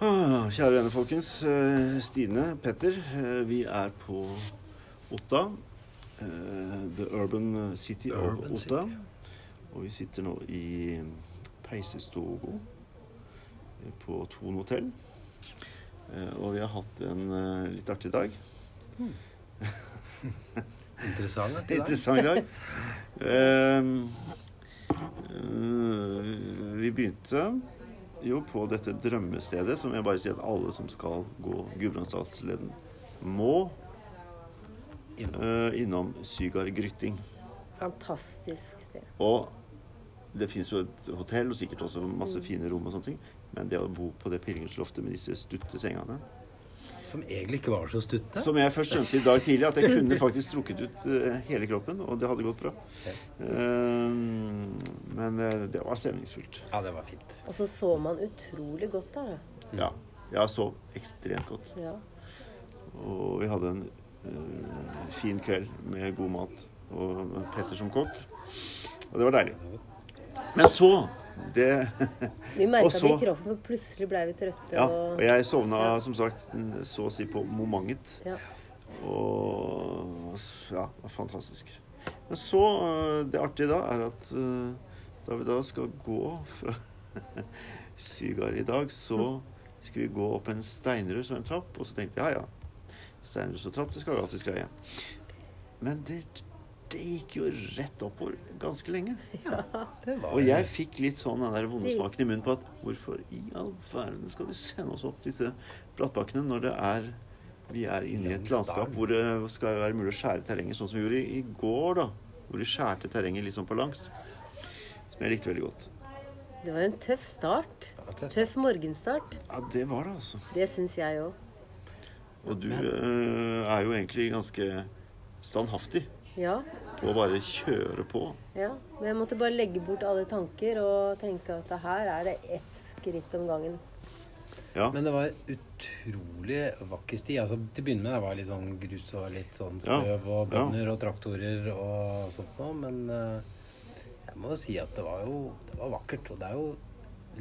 Ah, kjære venner, folkens. Eh, Stine, Petter. eh, Vi er på Otta. eh, The Urban City of Urban Otta. City. Og vi sitter nå i peisestogo på Thon hotell. Og vi har hatt en litt artig dag. Interessant. dag. Interessant dag. Ehm, eh, vi begynte jo på dette drømmestedet, som jeg bare sier at alle som skal gå Gudbrandsdalsleden, må Innom. uh, innom Sygar Grytting. Fantastisk sted. Og det fins jo et hotell og sikkert også masse fine rom og sånne ting, men det å bo på det pilegrimsloftet med disse stutte sengene Som egentlig ikke var så stutte. Som jeg først skjønte i dag tidlig, at jeg kunne faktisk trukket ut eh, hele kroppen, og det hadde gått bra. Eh, men eh, det var stemningsfullt. Ja, det var fint. Og så så man utrolig godt der, da. Ja. Jeg sov ekstremt godt. Ja. Og vi hadde en uh, fin kveld med god mat og Petter som kokk. Og det var deilig. Men så det Vi merka det i kroppen, for plutselig ble vi trøtte. Ja, og jeg sovna Ja. som sagt så å si på momentet. Ja. Og ja, det var fantastisk. Men så eh, Det artige da er at eh, da vi da skal gå fra Sygar i dag, så skal vi gå opp en steinrøs og en trapp. Og så tenkte jeg ja, ja. Steinrøs og trapp, det skal vi alltids greie. Men det, det gikk jo rett oppover ganske lenge. Det var Og jeg fikk litt sånn den der vondesmaken i munnen på at hvorfor i all verden skal de sende oss opp disse brattbakkene når det er vi er inne i et landskap hvor det skal være mulig å skjære terrenget, sånn som vi gjorde i, går, da. Hvor de skjærte terrenget litt sånn på langs. Som jeg likte veldig godt. Det var en tøff start. Var. Tøff morgenstart. Ja, det var det, altså. Det syns jeg òg. Og du eh, er jo egentlig ganske standhaftig Ja. å bare kjøre på. ja. Men jeg måtte bare legge bort alle tanker og tenke at her er det ett skritt om gangen. Ja. Men det var utrolig vakker sti. Altså, til å begynne med det var litt sånn grus og litt sånn Ja. støv og Ja. og traktorer og sånt noe. Men eh, jeg må jo si at det var jo det var vakkert. Og det er jo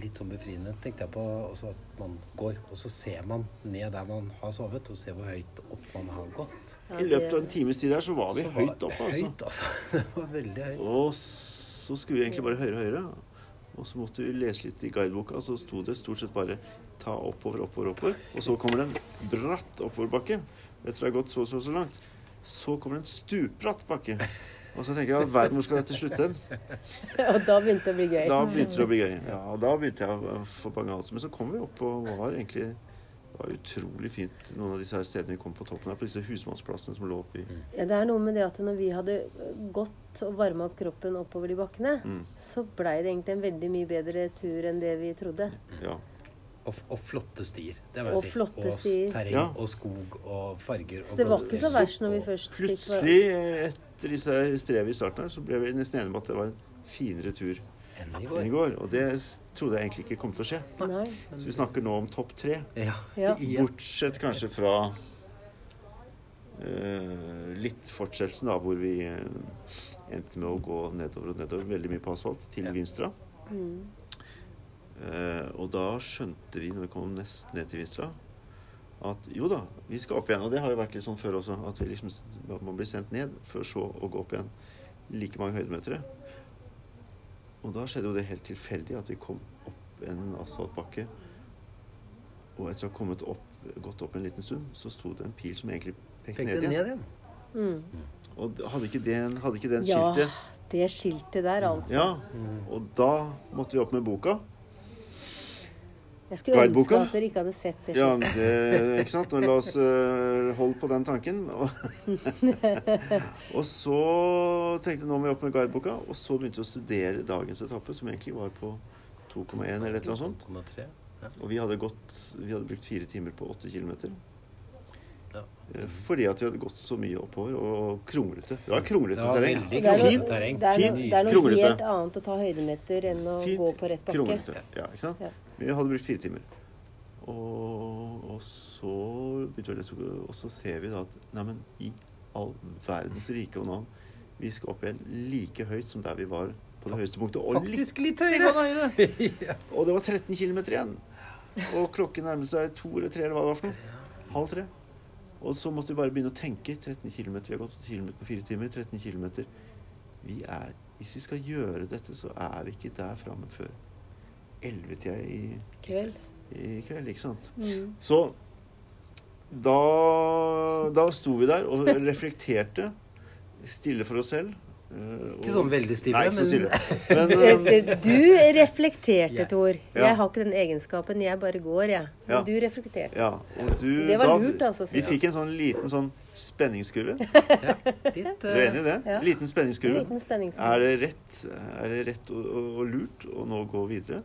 litt sånn befriende, tenkte jeg på. Også at man går, og så ser man ned der man har sovet, og ser hvor høyt opp man har gått. I løpet av en times tid der så var vi Så høyt oppe, altså. Høyt, altså. Det var veldig høyt. Og så skulle vi egentlig bare høyere og høyere. Og så måtte vi lese litt i guideboka, så sto det stort sett bare ta oppover, oppover, oppover. Og så kommer det en bratt oppoverbakke. Etter å ha gått så så så langt. Så kommer det en stupbratt bakke. Og så tenker jeg all verden, hvor skal dette slutte? Og da begynte det å bli gøy. Da begynte det å bli gøy. Ja, og da begynte jeg å få bange halsen. Men så kom vi opp og var egentlig Det var utrolig fint noen av disse her stedene vi kom på toppen her, på disse husmannsplassene som lå oppi Ja, det er noe med det at når vi hadde gått og varma opp kroppen oppover de bakkene, Mm. så blei det egentlig en veldig mye bedre tur enn det vi trodde. Ja. Og, og flotte stier. Det må jeg Og si. flotte og stier. terreng Ja. og skog og farger. Så det var ikke så verst når vi først fikk Plutselig, etter disse strevet i starten her, så ble vi nesten enige om at det var en finere tur Enn i enn går. i går. Og det trodde jeg egentlig ikke kom til å skje. Nei. Så vi snakker nå om topp tre. Ja. Ja. Bortsett kanskje fra uh, litt fortsettelsen, da, hvor vi uh, endte med å gå nedover og nedover, veldig mye på asfalt, til Ja. Vinstra. Mm. Uh, og da skjønte vi, når vi kom nesten ned til Vinstra, at jo da, vi skal opp igjen. Og det har jo vært litt sånn før også, at, vi liksom, at man blir sendt ned for så å gå opp igjen like mange høydemetere. Og da skjedde jo det helt tilfeldig at vi kom opp en asfaltbakke. Og etter å ha kommet opp, gått opp en liten stund, så sto det en pil som egentlig pekte Pekte ned ned igjen. igjen. Mm. Og hadde ikke den, hadde ikke den Ja, skiltet det skiltet der, altså. Ja. Mm. Og da måtte vi opp med boka. Jeg skulle ønske at dere ikke hadde sett det. Ja, det, ikke sant? Og la oss uh, holde på den tanken. Og, så tenkte jeg nå må vi opp med guideboka, og så begynte vi å studere dagens etappe, som egentlig var på 2,1 eller et eller annet sånt. Og vi hadde, gått, vi hadde brukt fire timer på åtte kilometer. Ja. Fordi at vi hadde gått så mye oppover og kronglete. Det var kronglete ja, terreng. Det er noe, Fint terreng. det er noe, det er noe Kronglete. helt annet å ta høydemeter enn å Fint. gå på rett bakke. Kronglete. Ja, ikke sant? Ja. Vi hadde brukt fire timer. Og, og så begynte vi å lese, og så ser vi da at Neimen, i all verdens rike og navn, vi skal opp igjen like høyt som der vi var på det høyeste punktet. Og, Faktisk litt høyere. og det var 13 km igjen. og klokken nærmet seg to eller tre, eller hva det var for noe. Halv tre. Og så måtte vi bare begynne å tenke. 13 km, vi har gått 8 km på fire timer. 13 km. Vi er, hvis vi skal gjøre dette, så er vi ikke der framme før 11-tida i, Kveld. i kveld, ikke sant? Mm. Så da, da sto vi der og reflekterte stille for oss selv. Eh, Ikke sånn veldig stille, Nei, ikke så men- stille. Men, eh, Du reflekterte. Tor. Jeg har ikke den egenskapen. Jeg bare går, jeg. Men Ja. du reflekterte. ja, og du, Det var da- lurt, altså, Vi fikk en sånn liten sånn spenningskurve. Ja, litt, Du er enig i det? Ja. Liten spenningskurve. liten spenningskurve. Er det rett, er det rett og, og, og lurt å nå gå videre?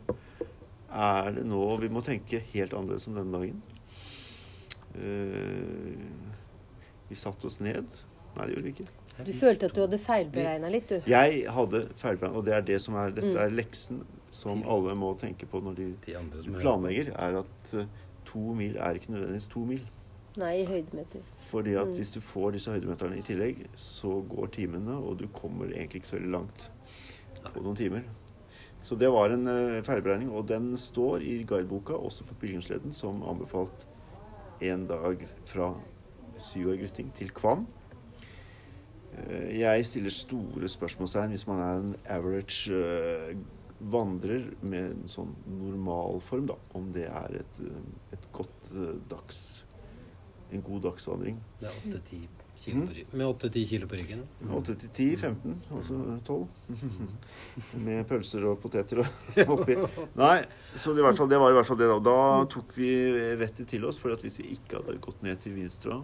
Er det nå vi må tenke helt annerledes om denne dagen? Uh, vi satte oss ned. Nei, det gjorde vi ikke. Du følte at du hadde feilberegna litt, du. Jeg hadde feilberegna, og det er det som er, dette Mm. er leksen som alle må tenke på når de De planlegger, er at eh, to mil er ikke nødvendigvis to mil. Nei, i høydemeter. Fordi at Mm. hvis du får disse høydemeterne i tillegg, så går timene, og du kommer egentlig ikke så veldig langt på noen timer. Så det var en eh, feilberegning, og den står i guideboka, også for pilegrimsleden, som anbefalt en dag fra Syvår Grytting til Kvam. Eh, Jeg stiller store spørsmålstegn hvis man er en average eh, vandrer med en sånn normalform, da. Om det er et, eh, et godt dags En god dagsvandring. Det er 8-10 kilo, Mm. med 8-10 kilo på ryggen. 8 til 10, 15, altså 12. Med pølser og poteter og oppi. Nei, så det, i hvert fall, det var i hvert fall det. Da Da tok vi vettet til oss, for at hvis vi ikke hadde gått ned til Vinstra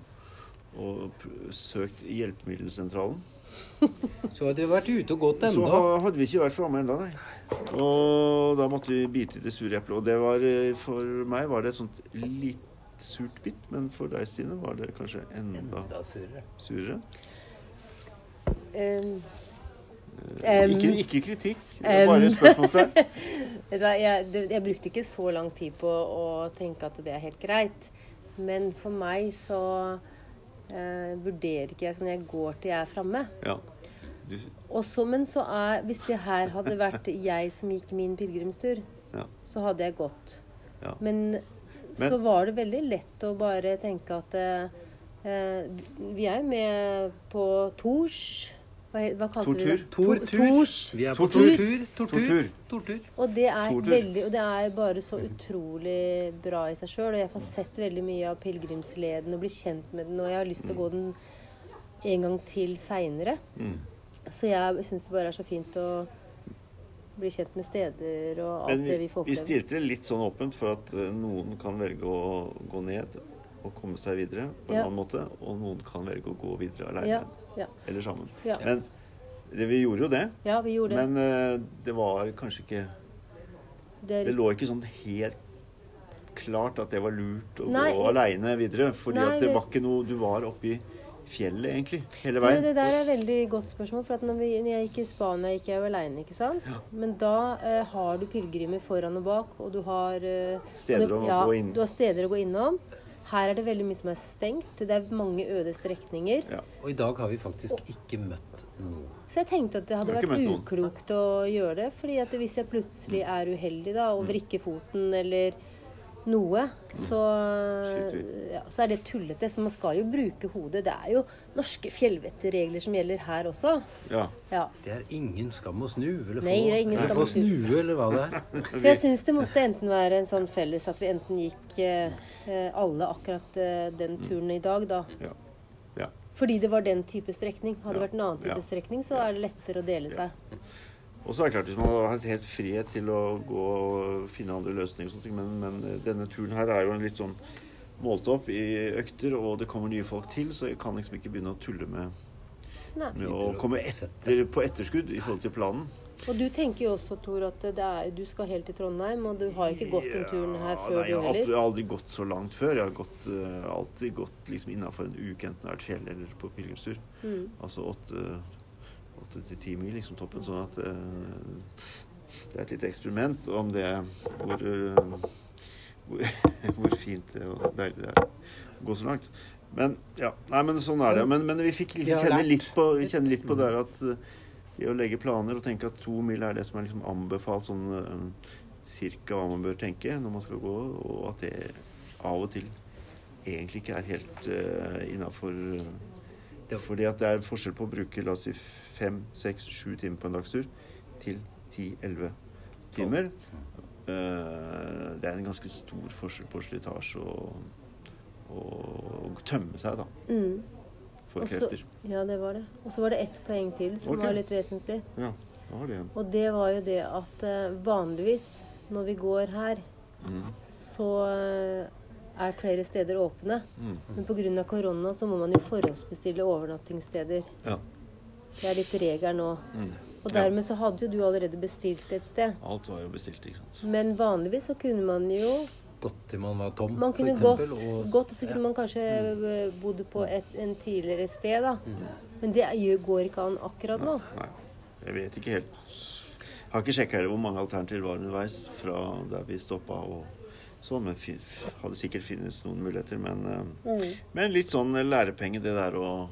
og søkt hjelpemiddelsentralen, Så hadde vi vært ute og gått enda. Så hadde vi ikke vært framme ennå, nei. Og da måtte vi bite i det sure eplet. Og det var eh, for meg var det et sånt litt surt bitt, men for deg, Stine, var det kanskje enda Enda surere. surere. Um, ikke, ikke kritikk, det er bare spørsmålstegn. vet du jeg, jeg brukte ikke så lang tid på å tenke at det er helt greit. Men for meg så eh, vurderer ikke jeg sånn jeg går til jeg er framme. Ja. Du, Og så- Men så er Hvis det her hadde vært jeg som gikk min pilegrimstur, Ja. så hadde jeg gått. Ja. Men, så var det veldig lett å bare tenke at eh, Vi er jo med på Tors Hva, hva kalte vi det? Tor- Tors. Vi er på Tortur. tortur. Tortur. Tortur. Tortur. Og det er Tortur. veldig Og det er bare så utrolig bra i seg sjøl. Og jeg får sett veldig mye av pilegrimsleden og blir kjent med den. Og jeg har lyst til å gå den en gang til seinere. mm. Så jeg syns det bare er så fint å bli kjent med steder og alt Men det vi, får får vi stilte det litt sånn åpent for at eh, noen kan velge å gå ned og komme seg videre på en Ja. annen måte, og noen kan velge å gå videre alene ja, eller sammen. Men det, vi gjorde jo det. ja, vi gjorde det. Men uh, det var kanskje ikke Det Det lå ikke sånn helt klart at det var lurt å Nei. gå aleine videre. Fordi Nei, det det- var ikke noe Du var oppe i fjellet, egentlig, hele veien. det der er et veldig godt spørsmål. For at når, vi, når jeg gikk i Spania, gikk jeg aleine, ikke sant? Ja. Men da eh, har du pilegrimer foran og bak, og du har eh, Steder og å ja, gå inn. Du har steder å gå innom. Her er det veldig mye som er stengt. Det er mange øde strekninger. Ja. Og i dag har vi faktisk ikke møtt noen. Så jeg tenkte at det hadde vært uklokt å gjøre det. fordi at hvis jeg plutselig er uheldig da, Mm. og vrikker foten eller noe, så, ja, så er det tullete. Så man skal jo bruke hodet. Det er jo norske fjellvettregler som gjelder her også. ja. Ja. Det er ingen skam å snu eller få, Nei, det er ingen skam få å snu. snue, eller hva det er. Så jeg syns det måtte enten være en sånn felles at vi enten gikk eh, eh, alle akkurat eh, den turen i dag, da. Ja. ja. Fordi det var den type strekning. Hadde det Ja, vært en annen type ja. strekning, så er det lettere å dele seg. Og så er det klart, hvis man hadde hatt helt frihet til å gå og finne andre løsninger, og sånt, men, men eh, denne turen her er jo en litt sånn målt opp i økter, og det kommer nye folk til, så jeg kan liksom ikke begynne å tulle med, med å komme etter, på etterskudd i forhold til planen. Og du tenker jo også, Tor, at det er, du skal helt til Trondheim, og du har ikke gått den turen her før nei, du jeg har aldri, aldri gått så langt før. Jeg har gått, uh, alltid gått liksom innafor en uke, enten det har vært fjell eller på pilegrimstur. Mm. Altså åtte, åtte til ti mil, liksom toppen. Sånn at uh, det er et lite eksperiment om det hvor, uh, hvor, hvor fint det og deilig det er å gå så langt. Men ja, nei, men sånn er det. Men, men vi fikk kjenne litt på, vi kjenner litt på det at eh, det å legge planer og tenke at to mil er det som er liksom anbefalt sånn eh, cirka hva man bør tenke når man skal gå, og at det av og til egentlig ikke er helt uh, innafor. Fordi at det er forskjell på å bruke la oss si fem, seks, sju timer på en dagstur til ti-elleve timer. Eh, det er en ganske stor forskjell på slitasje og, og tømme seg, da, Mm. for Også, krefter. Ja, det var det. Og så var det ett poeng til som okay. var litt vesentlig. Ja, da var det igjen. Og det var jo det at eh, vanligvis når vi går her, Mm. så eh, er flere steder åpne. Mm. Men pga. korona så må man jo forhåndsbestille overnattingssteder. Ja. Det er litt regelen nå. Mm. Og Ja. dermed så hadde jo du allerede bestilt et sted. Alt var jo bestilt, ikke sant. Men vanligvis så kunne man jo Gått til man var tom, Man for kunne eksempel, gått, og- gått og så kunne ja. man kanskje mm. bodd på et en tidligere sted, da. Mm. Men det går ikke an akkurat nå. Nei, jeg vet ikke helt. Jeg Har ikke sjekka hvor mange alternativer var underveis fra der vi stoppa og så, Men hadde sikkert finnes noen muligheter. Men, mm. men litt sånn lærepenge, det der å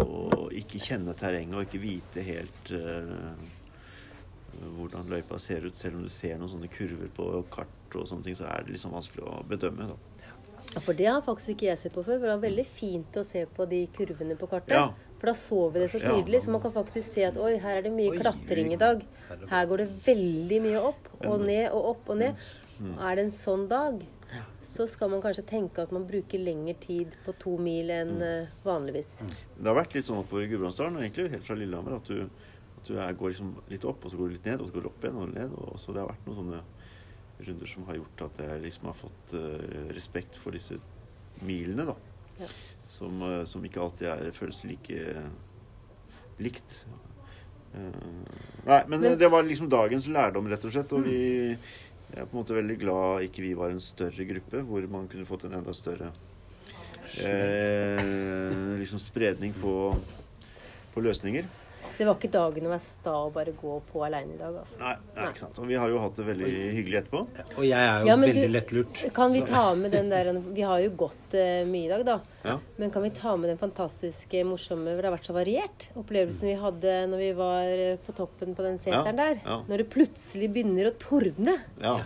å ikke kjenne terrenget og ikke vite helt eh, hvordan løypa ser ut. Selv om du ser noen sånne kurver på kart og sånne ting, så er det liksom vanskelig å bedømme. da. Ja, For det har faktisk ikke jeg sett på før. For det var veldig fint å se på de kurvene på kartet. Ja. For da så vi det så Ja. tydelig, så man kan faktisk se at oi, her er det mye Oi, klatring i dag. Her går det veldig mye opp og ned og opp og ned. Mm. Er det en sånn dag, så skal man kanskje tenke at man bruker lengre tid på to mil enn Mm. eh, vanligvis. Det har vært litt sånn oppover i Gudbrandsdalen, egentlig helt fra Lillehammer, at du, at du er, går liksom litt opp, og så går du litt ned, og så går du opp igjen og ned. Og så det har vært noen sånne runder som har gjort at jeg liksom har fått uh, respekt for disse milene, da. Ja. Som, uh, som ikke alltid er, føles like likt. Uh, nei, men, Men- det var liksom dagens lærdom, rett og slett. Og vi jeg er på en måte veldig glad ikke vi var en større gruppe, hvor man kunne fått en enda større eh, liksom spredning på, på løsninger. Det var ikke dagen å være sta og bare gå på aleine i dag, altså. Nei, er ikke sant. Og vi har jo hatt det veldig hyggelig etterpå. Ja, Og jeg er jo Ja, veldig du- lettlurt. Kan vi ta med den der Vi har jo gått uh, mye i dag, da. Ja. Men kan vi ta med den fantastiske, morsomme For det har vært så variert. Opplevelsen vi hadde når vi var eh, på toppen på den seteren Ja, der. ja. Når det plutselig begynner å tordne. ja.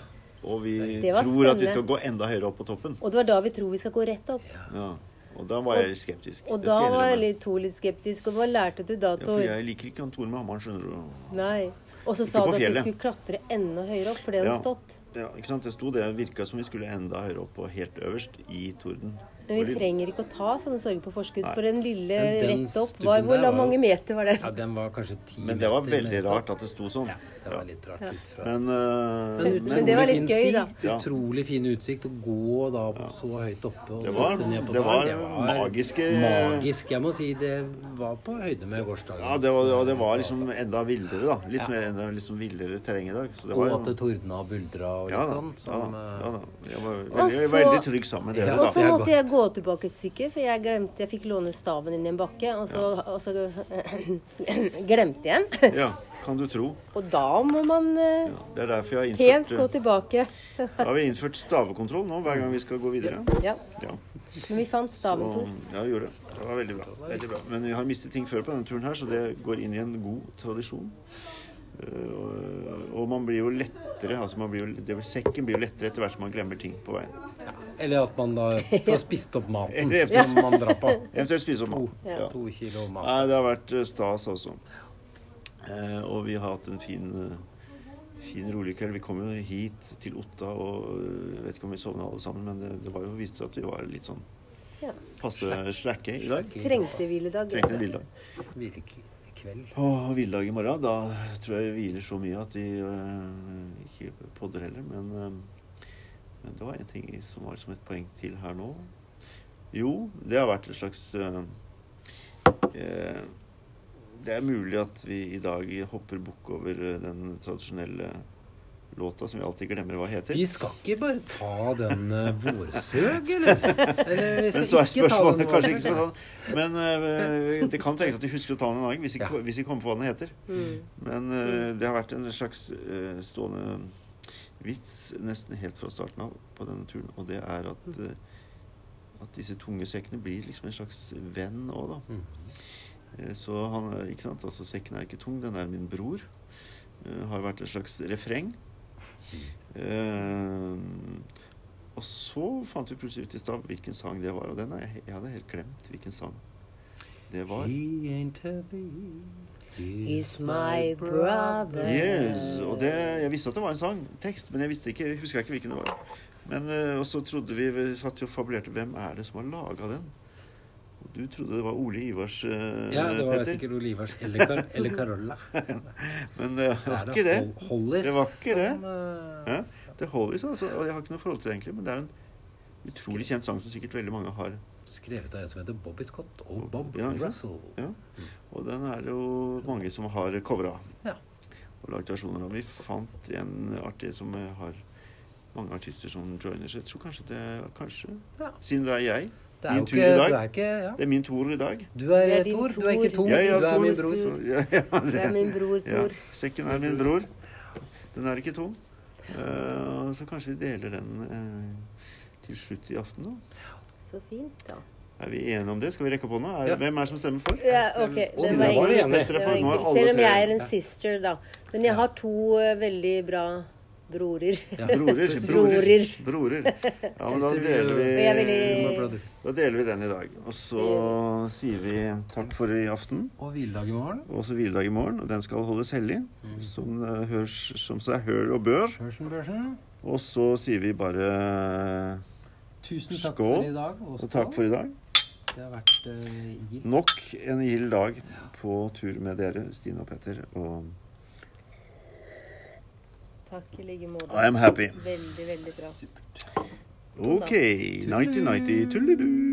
Og vi tror spennende. tror at vi skal gå enda høyere opp på toppen. Og det var da vi tror vi skal gå rett opp. Ja. Og da var jeg litt skeptisk. Og da var jeg litt, to litt skeptisk. Og hva lærte du da, ja, Tor? For jeg liker ikke han Tor med hammeren, skjønner du. Nei. Og så sa du at vi skulle klatre enda høyere opp, for det hadde Ja. stått. Ja, ikke sant? Det sto det. Virka som vi skulle enda høyere opp og helt øverst i torden. Men vi trenger ikke å ta sånne sorger på forskudd, Nei. for den lille den rett opp var Hvor var jo- mange meter var den? Ja, den var kanskje ti Men det var veldig rart at det sto sånn. Ja, det var litt rart Ja. ut fra Men, uh, Men, Men det var litt gøy, da. Ja. Utrolig fin utsikt. Å gå da så høyt oppe og Det var, ned på det var der, magiske magisk. Jeg må si det var på høyde med gårsdagens Ja, det var, og det var eh, liksom enda villere, da. Litt Ja. mer enda liksom villere terreng i dag. Så det var Og at det tordna og buldra og litt ja, da, sånn. ja, da, eh, ja da. Jeg var veldig, veldig trygg sammen med dere, Ja, Og da. så måtte jeg godt. Gå tilbake et stykke, for jeg glemte Jeg fikk låne staven inn i en bakke, og så, og så glemte jeg den. Ja, kan du tro. Og da må man eh, Ja, det er derfor jeg har pent innført gå eh, tilbake. Da har vi innført stavekontroll nå hver gang vi skal gå videre. Ja. Ja. Men vi fant staven, Tor. ja, vi gjorde det. Det var veldig bra. veldig bra. Men vi har mistet ting før på denne turen her, så det går inn i en god tradisjon. Eh, og- og man blir jo lettere altså man blir jo, Sekken blir jo lettere etter hvert som man glemmer ting på veien. Eller at man da får spist opp maten som man drar på. Eventuelt spise opp maten. Ja. To kilo mat. Nei, det har vært eh, stas også. Eh, og vi har hatt en fin, eh, fin rolig kveld. Vi kom jo hit til Otta og jeg vet ikke om vi sovna alle sammen, men det, det var jo viste seg at vi var litt sånn Ja. passe slacke i dag. Trengte hviledag. Trengte en hviledag. i kveld. Og hviledag i morgen. Da tror jeg vi hviler så mye at de eh, ikke podder heller. Men, eh, men det var en ting som var som et poeng til her nå. Jo, det har vært et slags eh, eh, Det er mulig at vi i dag hopper bukk over eh, den tradisjonelle låta som vi alltid glemmer hva heter. Vi skal ikke bare ta den uh, vårsøg, eller? eller vi Men så er spørsmålet kanskje ikke den. Men uh, det kan tenkes at de husker å ta den en annen gang hvis, vi, Ja. hvis kommer på hva den heter. Mm. Men uh, det har vært en slags uh, stående vits nesten helt fra starten av på denne turen, og det er at, eh, at disse tunge sekkene blir liksom en slags venn òg, da. Mm. Eh, så han er, ikke sant, altså sekken er ikke tung, den er min bror. Eh, har vært et slags refreng. Eh, og så fant vi plutselig ut i stad hvilken sang det var. Og den jeg, jeg hadde helt glemt hvilken sang det var. He ain't heavy. He's my brother. Yes, og det, Jeg visste at det var en sang, tekst, men jeg visste ikke, jeg husker ikke hvilken det var. Men, eh, Og så trodde vi vi satt jo og fabulerte hvem er det som har laga den? Og du trodde det var Ole Ivars, uh, Ja, det var sikkert Ivars eller, Kar eller Carolla. Men det var ikke det. Hollis Det var ikke det. som, eh, Ja, det er Hollis, altså. Og jeg har ikke noe forhold til det egentlig, men det er en utrolig kjent sang som sikkert veldig mange har. Skrevet av en som heter Bobby Scott og Bob Ja. Russell. Ja. Og den er det jo mange som har covra Ja. og lagd versjoner av. Vi fant en artig som har mange artister som joiner, så jeg tror kanskje det er kanskje Ja. Siden det er jeg. Det er Min jo tur ikke, i dag. er ikke ja. Det er min tur i dag. Du er, er Tor, du er ikke Tor. Tor. Jeg er du er min bror. Så, ja, ja, Det er min bror ja. Tor. Sekken er min bror. Den er ikke tom. Uh, så kanskje vi deler den uh, til slutt i aften, da. Så fint, da. Er vi enige om det? Skal vi rekke opp hånda? Er, Ja. Hvem er det som stemmer for? Ja, ok. Det var alle Selv om jeg er en Ja. sister, da. Men jeg har to uh, veldig bra brorer. Ja. Brorer. Brorer. Brorer. Ja, men da deler er vi. Da deler vi den i dag. Og så sier vi takk for i aften. Og hviledag i morgen. Og så hviledag i morgen. Og den skal holdes hellig, Mm. som uh, hørs som seg hør og bør. Og så sier vi bare Tusen takk Skål. for i dag. Og og takk for i dag. Det har vært uh. Nok en gild dag på tur med dere, Stine og Petter. Og Takk i like måte. I am happy. Veldig, veldig bra. OK. Nighty-nighty. Tulledu.